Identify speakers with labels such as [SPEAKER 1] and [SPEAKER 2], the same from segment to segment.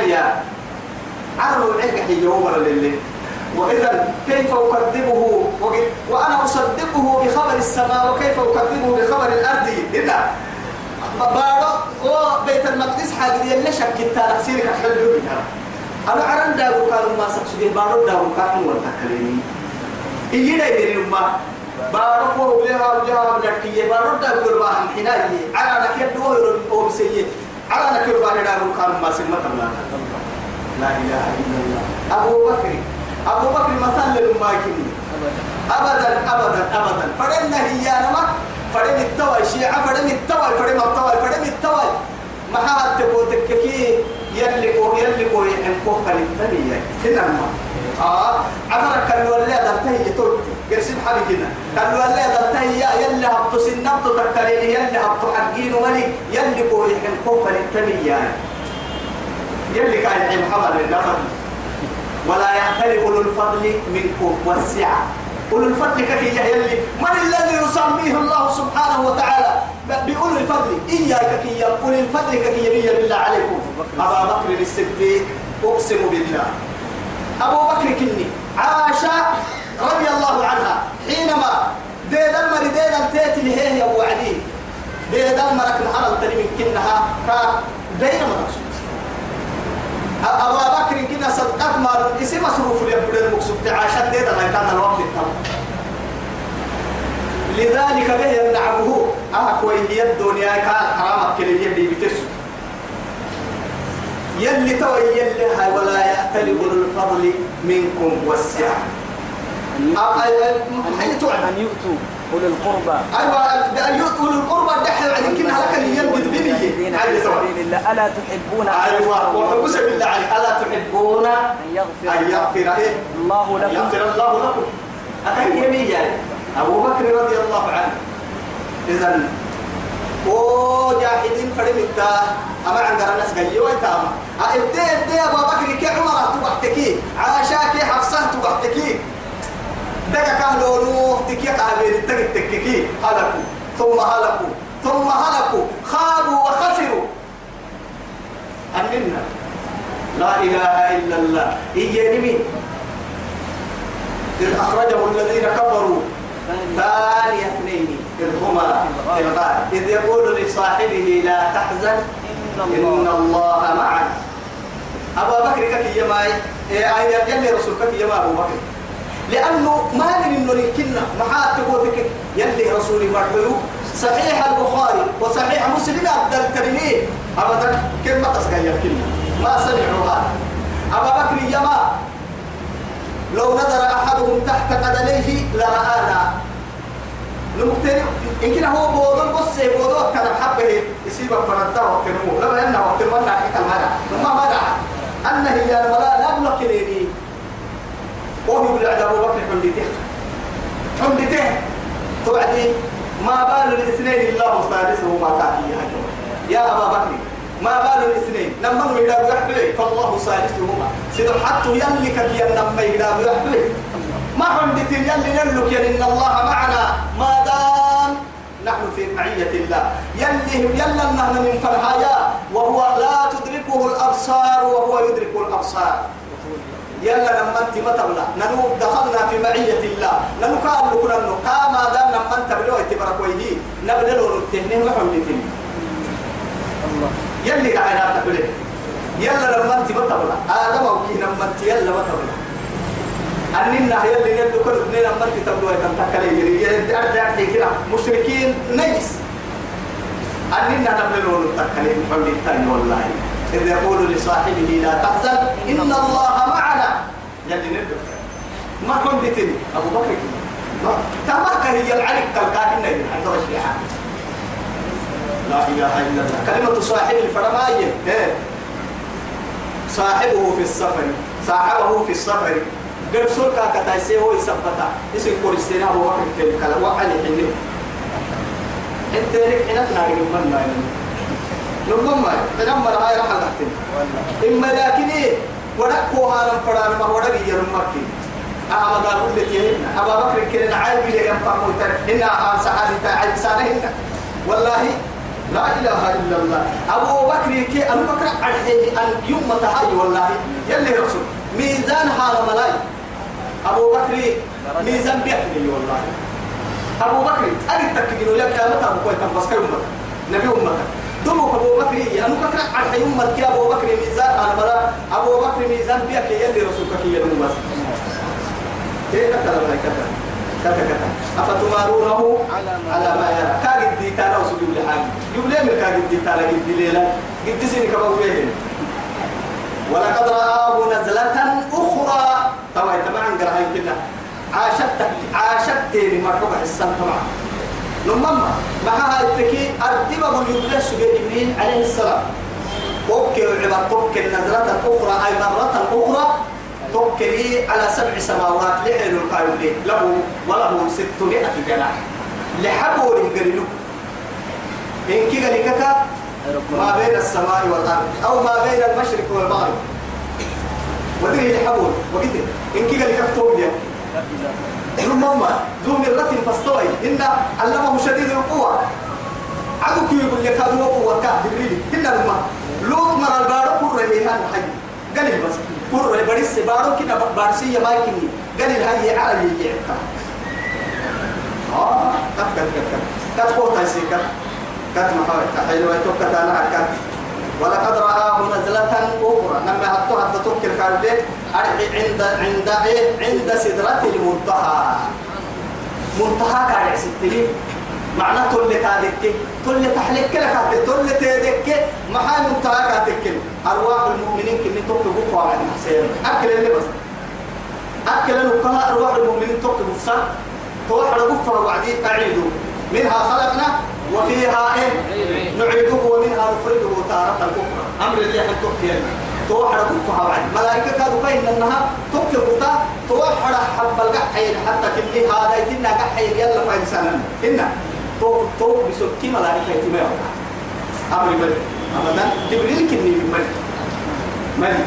[SPEAKER 1] حيا. عرضوا العلق حي يوم لله. وإذا كيف أكذبه وأنا أصدقه بخبر السماء وكيف أكذبه بخبر الأرض؟ هنا بارو وبيت المقدس حاجة يلي شك التاريخ سيرك حلو بها أنا عرن داو كانوا ما سكسوا بارو داو كانوا والتكلمي إيجي يدري ما بارو كو بلها وجها بلكية بارو داو كرباهم حناية. على نكير دو أو بسيء على نكير بارو داو كانوا ما سمت الله لا إله إلا الله. أبو بكر. أبو بكر مثلا لما كني أبدا أبدا أبدا. فلن هي نما فلن التوى شيعة. فلن التوى فلن التوى فلن التوى ما حد تقول تككي. يلي كو يلي كو يحكو كالتنية هنا ما. آه عبرك كان ولا درتهي تقول قرسم حبي كنا كان ولا درتهي يلي هبطو سنبطو تكاليني يلي هبطو حقين ولي يلي كو يحكو كالتنية يلي كان يحب حمل النفر ولا يعترف أولو الفضل منكم والسعة أولو الفضل كفي يلي؟ من الذي يسميه الله سبحانه وتعالى؟ بأولو الفضل. إياك كي أولو الفضل كي بالله عليكم. أبا بكر الصديق أقسم بالله. أبو بكر كني عائشة رضي الله عنها حينما ديد المر ديد التيت اللي هي أبو عدي ديد المرك نحن التنمي كنها كا مرسول أبا بكر كنا صدقات ما اسم مصروف ليبدأ المقصود عشان ديدا ما كان الوقت لذلك به يمنعه أهكوي هي الدنيا كان حرامك كلي يدي بتسو يلي توي يلي هاي ولا يأتل أولو الفضل منكم والسعة
[SPEAKER 2] أن يؤتوا أولي القربى
[SPEAKER 1] أيوة أن يؤتوا أولي القربى دحل عن كنا لك اللي ينبذ
[SPEAKER 2] الله ألا تحبون
[SPEAKER 1] أيوة وحب سبيل الله عليك ألا تحبون
[SPEAKER 2] أن يغفر
[SPEAKER 1] أن يغفر إيه
[SPEAKER 2] الله لكم
[SPEAKER 1] يغفر الله لكم أكن يمين يعني أبو بكر رضي الله عنه إذن أو جاهدين فريم التا أما عند الناس قال يوي تاما أبدي أبدي أبو بكر كي عمر؟ تبحتكي عاشا كي حفصة؟ تبحتكي دقا كهلو نوح تكي قابل التقي تككي. هلكوا. ثم هلكوا. ثم هلكوا. خابوا وخسروا. أننا لا إله إلا الله. إيا نمي. إذ أخرجه الذين كفروا. ثاني اثنين. إذ هما في الغار. إذ يقول لصاحبه لا تحزن إن الله معنا أبا بكر كي يماي أين يلي رسول كي يما أبو بكر؟ لأنه ما من إنه يمكننا محات تقولك يلي رسولي مرحلو صحيح البخاري وصحيح مسلم عبد الكريمين أبدا كلمة تسقى يمكننا ما سمعوا هذا أبا بكر يما لو نظر أحدهم تحت قدميه لرآنا. نمكتني إن كنا هو بودو بص بودو كان حبه يسيب فرنتا وكنمو لما أنه وقت المنع حكا المنع ثم منع أنه هي ولا لا بلقنيني وهو يقول على أبو بكر حمدته حمدته توعدي ما بال الاثنين الله ثالثهما كافي يا أبا بكر ما بال الاثنين. لما نقول إذا بيحبه فالله ثالثهما سيدو حتى يلي كي لما إذا بيحبه ما حمدت يلي نلك إن الله معنا. ما نحن في معية الله. يلي يلا نحن من فرحايا. وهو لا تدركه الأبصار وهو يدرك الأبصار. يلا لما انت ما تبلا ننو دخلنا في معية الله. ننو قال لكنا انه قام دام لما انت بلو اتبرك ويهي نبلل ونتهنه وحمدتني
[SPEAKER 2] الله
[SPEAKER 1] يلي قاعد تقول يلا لما انت ما تبلا آدم أو كي لما انت يلا ما أننا يلي ندو كل اثنين لما أنت تبلو يتم تكلي يلي ارجع كده. مشركين نجس. أننا نبلل ونتكلم حمدتني والله إذ يقول لصاحبه لا تحزن إن الله معنا. يلي ندو ما حمدتني أبو بكر. تماك هي العلك كالكاهنة حتى الشيعة لا إله إلا الله. كلمة صاحب الفرماية. إيه. صاحبه في السفر. صاحبه في السفر. قال سلكا كتايسي هو يثبتا اسم كورستين أبو بكر كلمة كلام وحالي حنين أنت لك حينك ناري من ما نمما تنمر هاي رح لكن إما لكن إيه ودكوا هذا فران ما ودك يرمكين أما قالوا لك أبا بكر كنا عالم لي ينفع موتر. إن سعادة عالم سانه والله لا إله إلا الله. أبو بكر كي أبو بكر أرحيه أن يوم تهاي والله. يلي رسول. ميزان حال ملاي. أبو بكر ميزان بيحكي والله. أبو بكر أجد تكجلوا لك يا متى أبو بكر بس كي أمك؟ نبي أمك. دمك أبو بكر أنا بكر أرحيه أمك يا أبو بكر ميزان حال ملاي أبو بكر ميزان بيحكي يلي رسولك كي يلي بس كيف كتب كتب كتب كتب أفتمارونه
[SPEAKER 2] على ما
[SPEAKER 1] يرى. كاجد دي تانا وسجود لحاجة يقول لي كاجد دي تانا قد ليلة. قد سيني فيهن ولقد رآه نزلة أخرى. طبعا طبعا قرأها كنا عاشت عاشت تيري مرحبا حسان طبعا. نمما معها التكي أردب أبو يبلس جبريل عليه السلام. توكل العباد توكل نزلة أخرى أي مرة أخرى توكلي على سبع سماوات لحن القائل له وله ستمائة جناح. لحبوا لقرنه إن كي قال لك ما بين السماء والأرض أو ما بين المشرق والمغرب. ودري لحبوا وقلت إن كي قال لك توكل ثم ذو مرة فاستوي إن علمه شديد القوة عدو كي يقول لك هذا قوة جبريل إن لما لوط مر البارو كل رهيهان حي قال بس رهي بريس بارو كنا بارسية ما يكني قال هاي على يجيك آه كت كت كت كت كت قوة تيسي كت كت محاولة حلوة توكت أنا كت ولقد رآه نزلة أخرى. لما حطوا حتى توكل كاربي عند عند إيه؟ عند سدرة المنتهى. منتهى كارع ستين معنى تل تادك تل تحلك لك تل تادك محا منتهى كاتك أرواح المؤمنين كني توك بقوا على حسين أكل اللي بس. أكل نقها أرواح المؤمنين توك بفصل توحد بفر وعدي أعيدوا منها خلقنا وفيها إيه؟ نعيده ومنها نخرجه تارة أخرى أمر اللي حن توكل توحد بفها وعدي ملائكة كانوا كاين أنها توكل بفتا توحد حب القحين حتى كل هذا يتنا قحين يلا فإنسانا إن تو تو بسكي ملائكة يتما أمر ملك أبدا. جبريل كني ملك. ملك.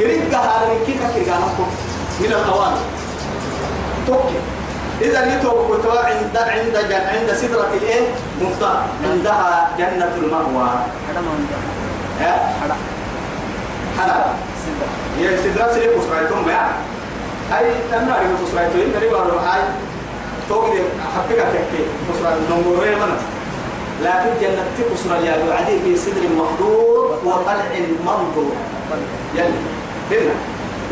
[SPEAKER 1] يريد هذا من كيكا كيكا من الأوامر توكل إذا يتوب كتوا عند عند جن عند سدرة الإيه؟ مفتاح. عندها جنة المأوى.
[SPEAKER 2] هذا ما هذا سيدة
[SPEAKER 1] يا سدرة. سليم بسرعتهم يعني أي أنا أعرف بسرعتهم إن ريبا هاي توقد حقيقة كيكي بسرعة نمورين من لكن جنة بسرعة يا عدي في سدر مخضور وطلع منظور. يلي هنا.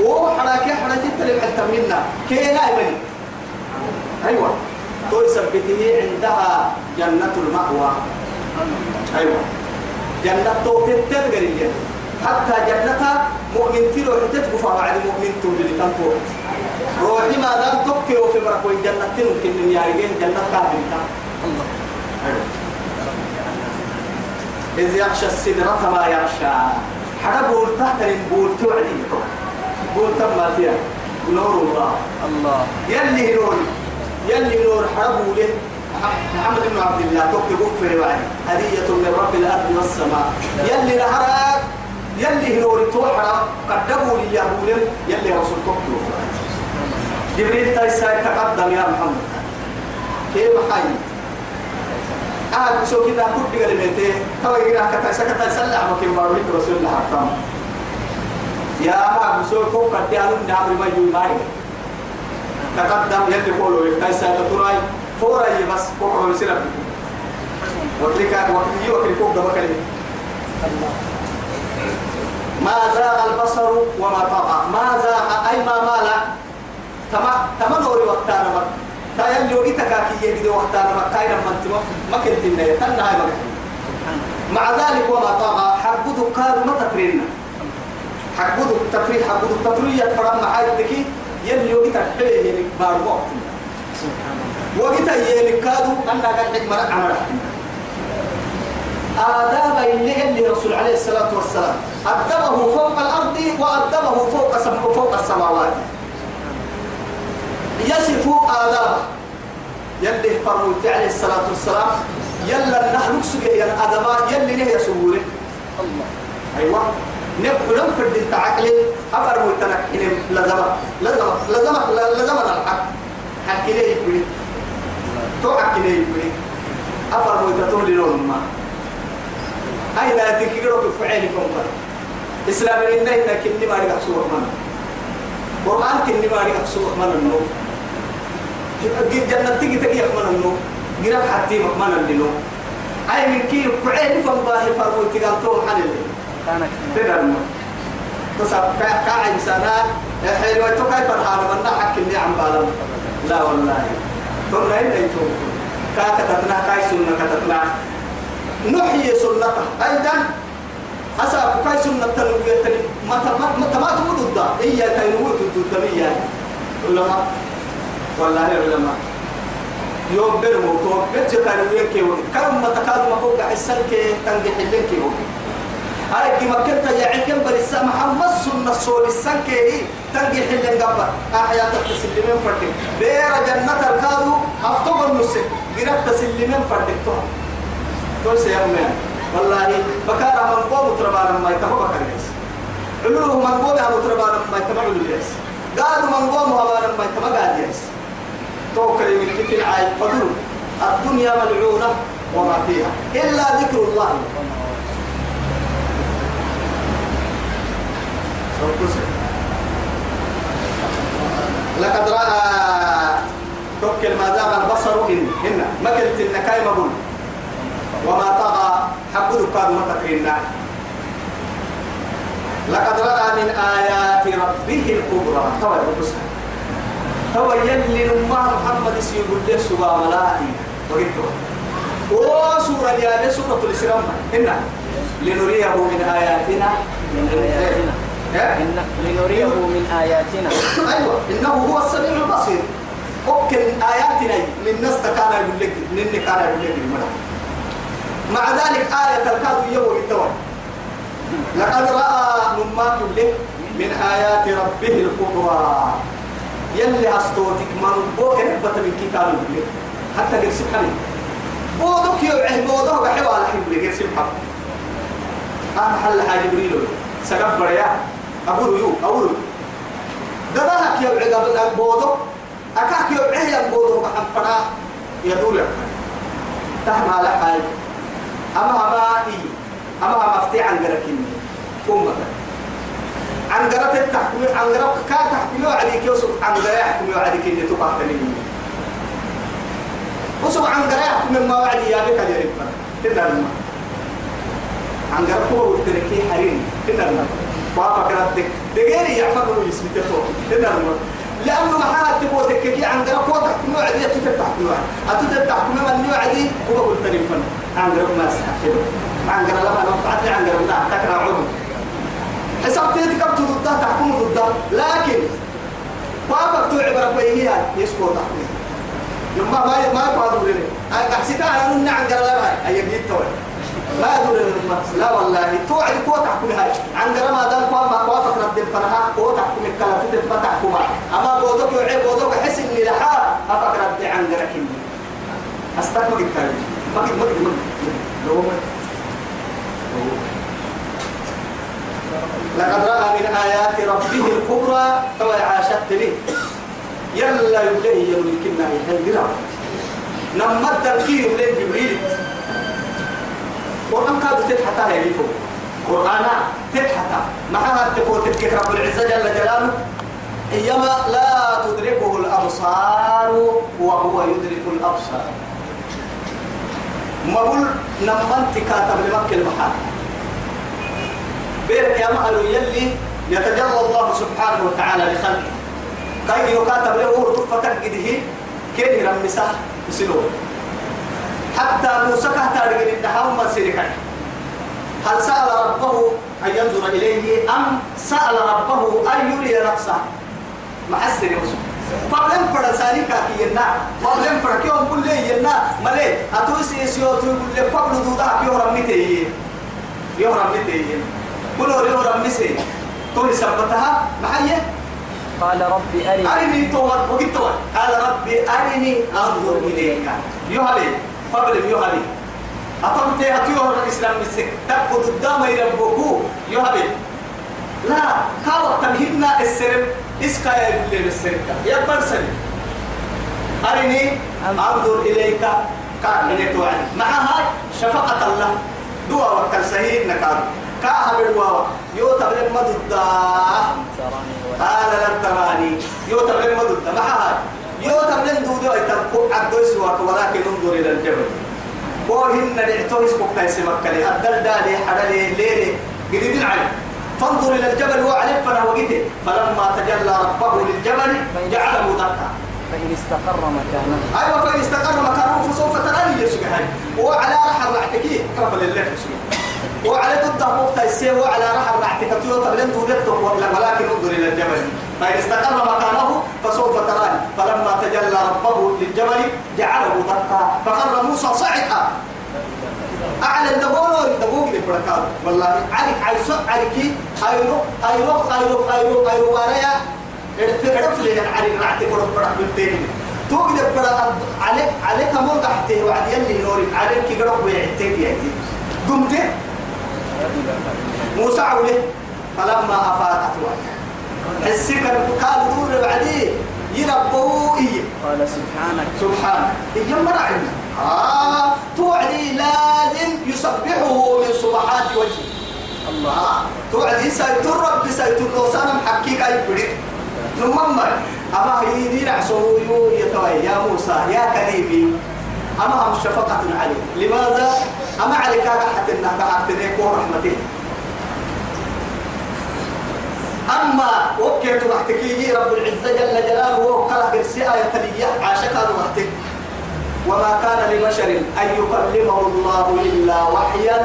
[SPEAKER 1] وحراكي حراكي تلي حتى منا. كينا يبني أيوة. تو يثبته عندها جنة المأوى. أيوة. جنة تو تتذكر الجنة حتى جنتها مؤمن تلو حتت قفا بعد مؤمن تولي تنطور روحي ما دام تبكي وفي برك وين جنة تلو كن يارجين جنة كامل
[SPEAKER 2] الله
[SPEAKER 1] أيوة. إذ يخشى السدرة ما يخشى حدا بول تحت بول توعدي. بول تم فيها. نور الله.
[SPEAKER 2] الله.
[SPEAKER 1] يلي نور. يلي نور حربوا له محمد بن عبد الله توكي غفر وعلي هدية من رب الأرض والسماء. يلي نهرك يلي نور توحر قدموا لي يهولم يلي رسول توكي جبريل تايسا تقدم يا محمد. كيف حي؟ أهل بسوك إذا كنت قلمتي تو يقرأ كتايسا كتايسا لعما كيف بارويك رسول الله حرام يا أهل فوق قد يعلم نعمل ما يجوي تقدم يلي قولوا كايسا تطراي فورا بس فوق بسرعة وكلك وكلي وكلي فوق بكلي ما زاغ البصر وما طغى. ما زاغ أي ما مال. تما تما نوري وقتانا ما تا يلي وقتك كي يجد وقتانا ما كاينا ما انت ما كنت النية تنا هاي مع ذلك وما طغى. حبده قالوا ما تفرينا. حبده التفريح حبده التفريح فرما حاجتك يلي وقتك حيه لك باربوك وقتها يلي كادوا أنا قاعد حكمة عمل آداب اللي اللي رسول عليه الصلاة والسلام. أدبه فوق الأرض وأدبه فوق فوق السماوات. يصف آدابه يلي فرمت عليه الصلاة والسلام. يلا نحن نكسب يا يلي نه يسوره
[SPEAKER 2] الله
[SPEAKER 1] أيوة. نبقى نفرد انت عقلي أفر ميتنك حلم لزمة لزمة لزمة لزمة الحق. حكي ليه يقولي تو حكي ليه يقولي أفر لون ما هاي لا تكيرو في فعل فوق إسلام إنه إنه كني ما رجع سوق من. قرآن كني ما رجع سوق من النو. جنة تيجي تجي من النو. جرب حتى من النو. هاي من كي فوق باهي فرقوا تقال توم حن اللي
[SPEAKER 2] كانت
[SPEAKER 1] تدرنا تصاب كا كا إنسانا حلوة كيف الحال؟ من حق اللي عم بالم لا والله. ثم إنه يتوب كا كتتنا كاي سنة كتتنا نحيي سنته أيضا حسب كاي سنة تنوية تني ما ما تقول ضد هي تنوية ضد مية علماء. والله العلماء يوم برمو تو بيت تنوية كيو كم ما تكاد ما فوق حسن كي تنجح اللين كيو دي مكنت يا عكم بس محمد سنة صول السن كي تنجح اللين قبل أحياء تسلمين فردك. بير جنة الكادو أفتوغ النسك قرب تسلمين فردك. تو تو سيامين والله بكارا من قوم تربانا ما يتبع بكريس علوه من قوم هم تربانا ما يتبع علويس قالوا من قوم هوانا ما يتبع قاديس تو كلمة كيف العاي فضل. الدنيا ملعونة وما فيها. إلا ذكر الله. لقد رأى توكل ما زاغ البصر إن هنا ما قلت إن كاي مقول وما طغى كاد ما تكرنا لقد رأى من آيات ربه الكبرى. توا البصر توا يلي نما محمد سيقول له سبا ملائي. وقلت وسورة يا سورة الإسلام. هنا لنريه من آياتنا.
[SPEAKER 2] من آياتنا. لنريه من آياتنا.
[SPEAKER 1] أيوه. إنه هو السميع البصير. ممكن آياتنا. للناس كان يقول لك لن كان يقول لك. مع ذلك آية الكاد يوم التوى لقد رأى مما له من آيات ربه الكبرى. يلي أستوتك من بوك ربة من كتاب الله حتى قل سبحانه. بودك يوعه بودك بحيوة على حب لك سبحانه. أنا حل حاجة جبريل سقف بريا أقول يو أقول دبهك يوعي قبل بودك أكاك يوعيه يا بودك بحم فنا يدور تهم على حاجة أما ما إيه أما ما مفتي عن جركني أمك عن جرت التحكم عن جرت كا تحكموا عليك يوسف عن جرت يحكموا عليك إني تقاتلني وسب عن جرت يحكم ما وعدي يا بك يا رب. تدار ما عن جرت هو التركي حرين تدار ما بابا كرتك دقيري يعفر له اسمي ما لأنه ما حد تبغى تككي عن هو تحكم وعدي تفتح كل واحد أتفتح تحكم من وعدي هو قلت لي فن. عن جرت ما استحكي عن جرت لما نفعت عن جرت لا تكره عمر حسبت كبت ضدها تحكم ضدها. لكن وافق تعبر بينها يسكو تحكم لما ما ما يقعدوا لنا أحسيت أنا نمنع عن جرى لها أي جيت توي ما يدور لنا لا والله توعد كو تحكم هاي. عن جرى ما دام قام ما وافق رد الفرها كو تحكم الكلام تتبع تحكم أما بودك يعيب بودك حس إني لحا أفق رد عن جرى كني أستغفر الله ما قد ما قد ما قد لقد رأى من آيات ربه الكبرى تو عاشت به. يلا يبليه يملكنا يحل نما التنكير من جبريل قرآن كاد تتحتا هي فوق قرآن تتحتا معها تقول تذكر رب العزة جل جلاله؟ إيما لا تدركه الأبصار وهو يدرك الأبصار. ما قول نما انت كاتب لمكة المحال. بيرك يا مهل يلي يتجلى الله سبحانه وتعالى لخلقه. كاي يكاتب له تفتك قده كين يرمسه؟ يسلوه حتى موسى كهتا رجل الدحاو ما سيرك هل سأل ربه أن ينظر إليه؟ أم سأل ربه أن يري نفسه؟ مع السر يوسف. قبلن فرساني كاكي ينا. قبلن فركيوم كل ينا. ملي أتوسي سيوتو كل قبل دودا كيو رميتي. يو رميتي. كله يو رميسي. توني سبتها؟ محيه
[SPEAKER 2] قال رب أرني.
[SPEAKER 1] أرني وقت توت قال ربي أرني أنظر إليك. يهلي قبل يهلي أطمت أتيوه الإسلام مسك تبقى قدام يربوكو يهلي لا كاوة تمهيدنا السرب إسكا يقول لي السرب يا برسل أرني أنظر إليك كان توعد مع هاي شفقة الله. دوا وكل سهيل نكاد كأها بالواو يو تبلغ مدد قال لن تراني. يو تبلغ مدد ما هاي يو تبلغ دودو يتبقوا عدو سواك ولكن انظر إلى الجبل. وهن نعتو اسمك تايسي مكالي. الدل دالي حدالي ليلي. قديد العلم فانظر إلى الجبل وعلم فانا وقته فلما تجلى ربه للجبل جعله دكا.
[SPEAKER 2] فإن استقر مكانه.
[SPEAKER 1] أيوه فإن استقر مكانه فسوف تراني يا شيخ وعلى رحل رعتكي كرب لله وعلى ضد مقطع السير وعلى رحل رعتك تيو تبلن دودته ولكن انظر إلى الجبل. فإن استقر مكانه فسوف تراني. فلما تجلى ربه للجبل جعله دكا فخر موسى صعقا. أعلى الدبول والدبوق للبركات والله عليك على سوق عليك أيرو أيرو أيرو أيرو أيرو ورايا ارتقرف لي على رعتي فرق فرق بالتاني توقد برا عليك عليك مول تحته وعد يلي نوري عليك قرب ويعتك يا قمت. موسى عوله فلما أفاقت وجهه حسك قال دور بعديه يربوه إيه.
[SPEAKER 2] قال سبحانك.
[SPEAKER 1] سبحانه إيه مرعنا آه توعدي لازم يسبحه من سبحات وجهه.
[SPEAKER 2] الله.
[SPEAKER 1] آه توعدي سيتر رب سيتر لوسانا محكيك أي بريد نممر أما هيدي نعسو يو يتوي يا موسى يا كريمي أما هم شفقة عليه. لماذا؟ أما عليك حتى إنك حتى رحمته أما وكيت وحتكي رب العزة جل جلاله وكلا قرسي آية ليه عاشق هذا وحتك وما كان لبشر أن يكلمه الله إلا وحيا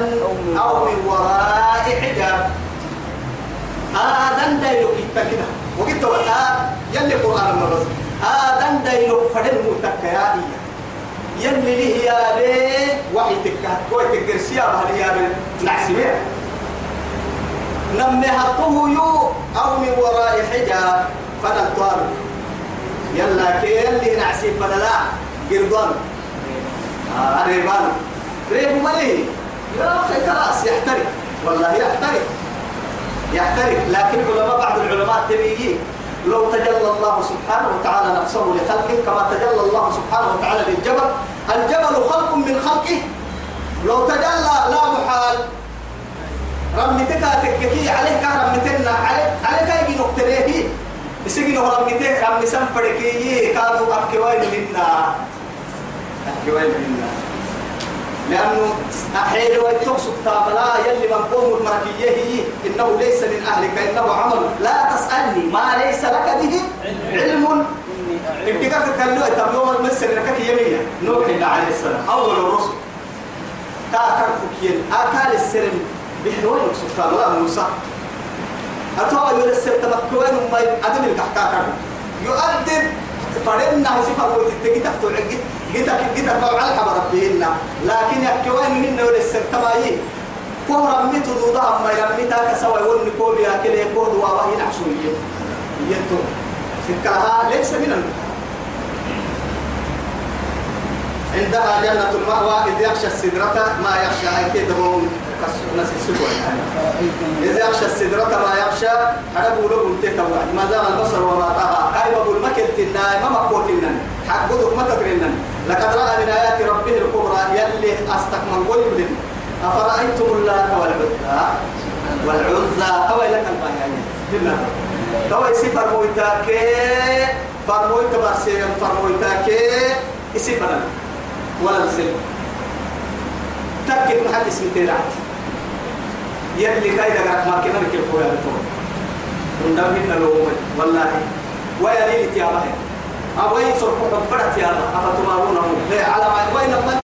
[SPEAKER 1] أو من وراء حجاب. آدم دايلو كيتا كده. وقلت وقتا يلي قرآن بس آدم دايلو فدن متكيا يلي ليه يا بي وحي تكا. كوي تكرسي أبهل يا بي نعسي نمي حطه يو أو من وراء حجاب فلا طارق يلا كي يلي نعسي فلا لا قردان آه ريبان ريب مليه يا أخي خلاص يحترق. والله يحترق. يحترق. لكن علماء بعض العلماء تبيجي لو تجلى الله سبحانه وتعالى نفسه لخلقه كما تجلى الله سبحانه وتعالى للجبل. الجبل خلق من خلقه. لو تجلى رمتك تككي عليه كان رمتنا عليه عليه كاي نقتليه يسجن رمته رم سم فرقي كادوا أكوين منا. أكوين منا. لأنه أحيل ويتوسط تابلا. يلي من قوم المركية هي. إنه ليس من أهلك. إنه عمل. لا تسألني. ما ليس لك به علم. كان له تبلوم المسر لك يمية نوح عليه السلام. أول الرسل. كاكر كوكين أكال السرم بحنوين سبحان الله موسى أتوا يقول السر تمكوين وما أدم الكحكاكر يؤدب فرنا سفر وتتجي تحت العقد جيتك جيتك بقى على حبر ربهن. لكن من ولا السر تمايي. كهرا ميت ضوضا ما يرميتا كسوى يقول نكوب يا كل يقول واه ينعشون يتو. فكرها ليس من عندها جنة المأوى. إذ يخشى السدرة ما يخشى أكيد هو ناس السبوع إذ يخشى السدرة ما يخشى حربوا له انتهى توعد ما زال البصر وما طغى أي بقول ما كنت ما مقوت إنن حق بدك ما تدرين لقد رأى من آيات ربه الكبرى يلي أستكمل قول أفرأيتم اللات والعزى والعزى أو لك البيان تو سفر مويتاك فرمويت برسيم فرمويتاك سفرا ولا السلم تكت محد اسم تيرات يلي كايدا قرأت ما كنا نكل قويا بطول وندمنا لهم والله. ويا ليلة يا مهي أبوي صرف حبرت يا الله أفتمارونه على